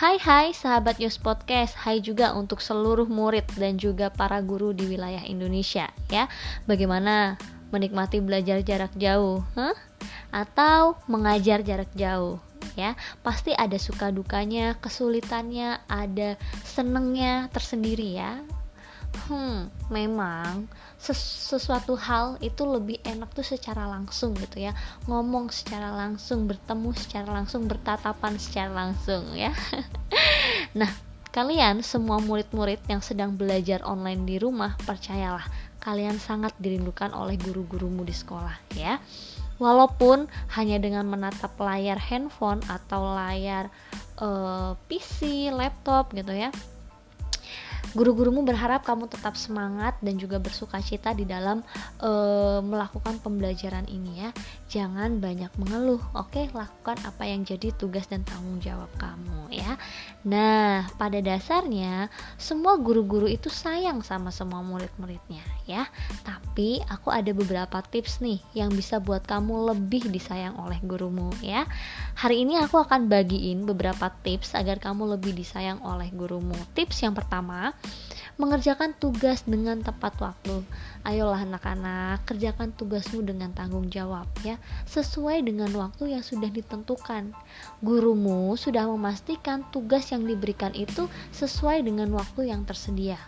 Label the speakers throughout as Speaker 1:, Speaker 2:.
Speaker 1: Hai hai sahabat Yos Podcast, hai juga untuk seluruh murid dan juga para guru di wilayah Indonesia ya. Bagaimana menikmati belajar jarak jauh? Huh? Atau mengajar jarak jauh? Ya, pasti ada suka dukanya, kesulitannya, ada senengnya tersendiri ya hmm memang ses sesuatu hal itu lebih enak tuh secara langsung gitu ya. Ngomong secara langsung bertemu secara langsung bertatapan secara langsung ya. Nah kalian semua murid-murid yang sedang belajar online di rumah percayalah kalian sangat dirindukan oleh guru-gurumu di sekolah ya. Walaupun hanya dengan menatap layar handphone atau layar uh, eh, PC, laptop gitu ya Guru-gurumu berharap kamu tetap semangat dan juga bersuka cita di dalam e, melakukan pembelajaran ini ya. Jangan banyak mengeluh, oke? Lakukan apa yang jadi tugas dan tanggung jawab kamu ya. Nah, pada dasarnya semua guru-guru itu sayang sama semua murid-muridnya ya. Tapi aku ada beberapa tips nih yang bisa buat kamu lebih disayang oleh gurumu ya. Hari ini aku akan bagiin beberapa tips agar kamu lebih disayang oleh gurumu. Tips yang pertama, mengerjakan tugas dengan tepat waktu. Ayolah anak-anak, kerjakan tugasmu dengan tanggung jawab ya, sesuai dengan waktu yang sudah ditentukan. Gurumu sudah memastikan tugas yang diberikan itu sesuai dengan waktu yang tersedia.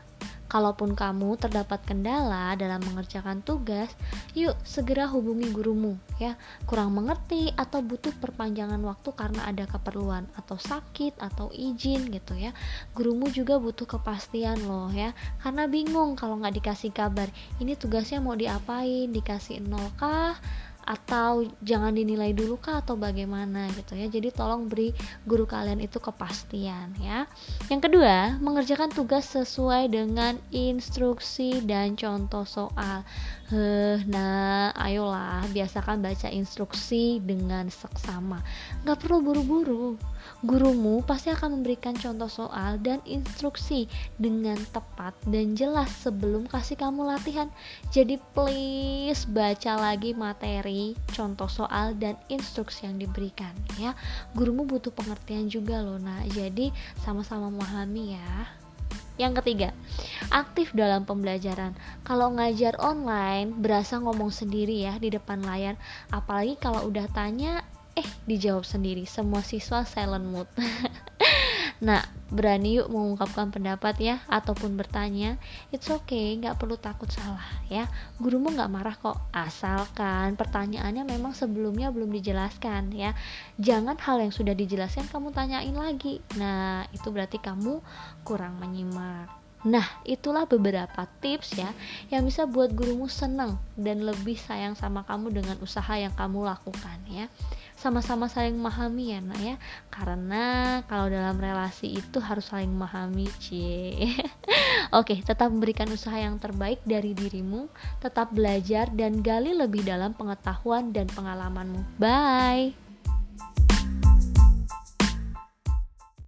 Speaker 1: Kalaupun kamu terdapat kendala dalam mengerjakan tugas, yuk segera hubungi gurumu ya. Kurang mengerti atau butuh perpanjangan waktu karena ada keperluan atau sakit atau izin gitu ya. Gurumu juga butuh kepastian loh ya. Karena bingung kalau nggak dikasih kabar, ini tugasnya mau diapain, dikasih nol kah? Atau jangan dinilai dulu kah atau bagaimana gitu ya. Jadi tolong beri guru kalian itu kepastian ya. Yang kedua mengerjakan tugas sesuai dengan instruksi dan contoh soal Heh, nah ayolah biasakan baca instruksi dengan seksama nggak perlu buru-buru Gurumu pasti akan memberikan contoh soal dan instruksi dengan tepat dan jelas sebelum kasih kamu latihan. Jadi please baca lagi materi, contoh soal dan instruksi yang diberikan ya. Gurumu butuh pengertian juga loh. Nah, jadi sama-sama memahami ya. Yang ketiga, aktif dalam pembelajaran. Kalau ngajar online, berasa ngomong sendiri ya di depan layar. Apalagi kalau udah tanya, eh dijawab sendiri semua siswa silent mood nah berani yuk mengungkapkan pendapat ya ataupun bertanya it's okay nggak perlu takut salah ya. Gurumu nggak marah kok asalkan pertanyaannya memang sebelumnya belum dijelaskan ya. Jangan hal yang sudah dijelaskan kamu tanyain lagi. Nah itu berarti kamu kurang menyimak Nah, itulah beberapa tips ya yang bisa buat gurumu senang dan lebih sayang sama kamu dengan usaha yang kamu lakukan ya. Sama-sama saling memahami ya, Nak ya. Karena kalau dalam relasi itu harus saling memahami, Cie. Oke, tetap memberikan usaha yang terbaik dari dirimu, tetap belajar dan gali lebih dalam pengetahuan dan pengalamanmu. Bye.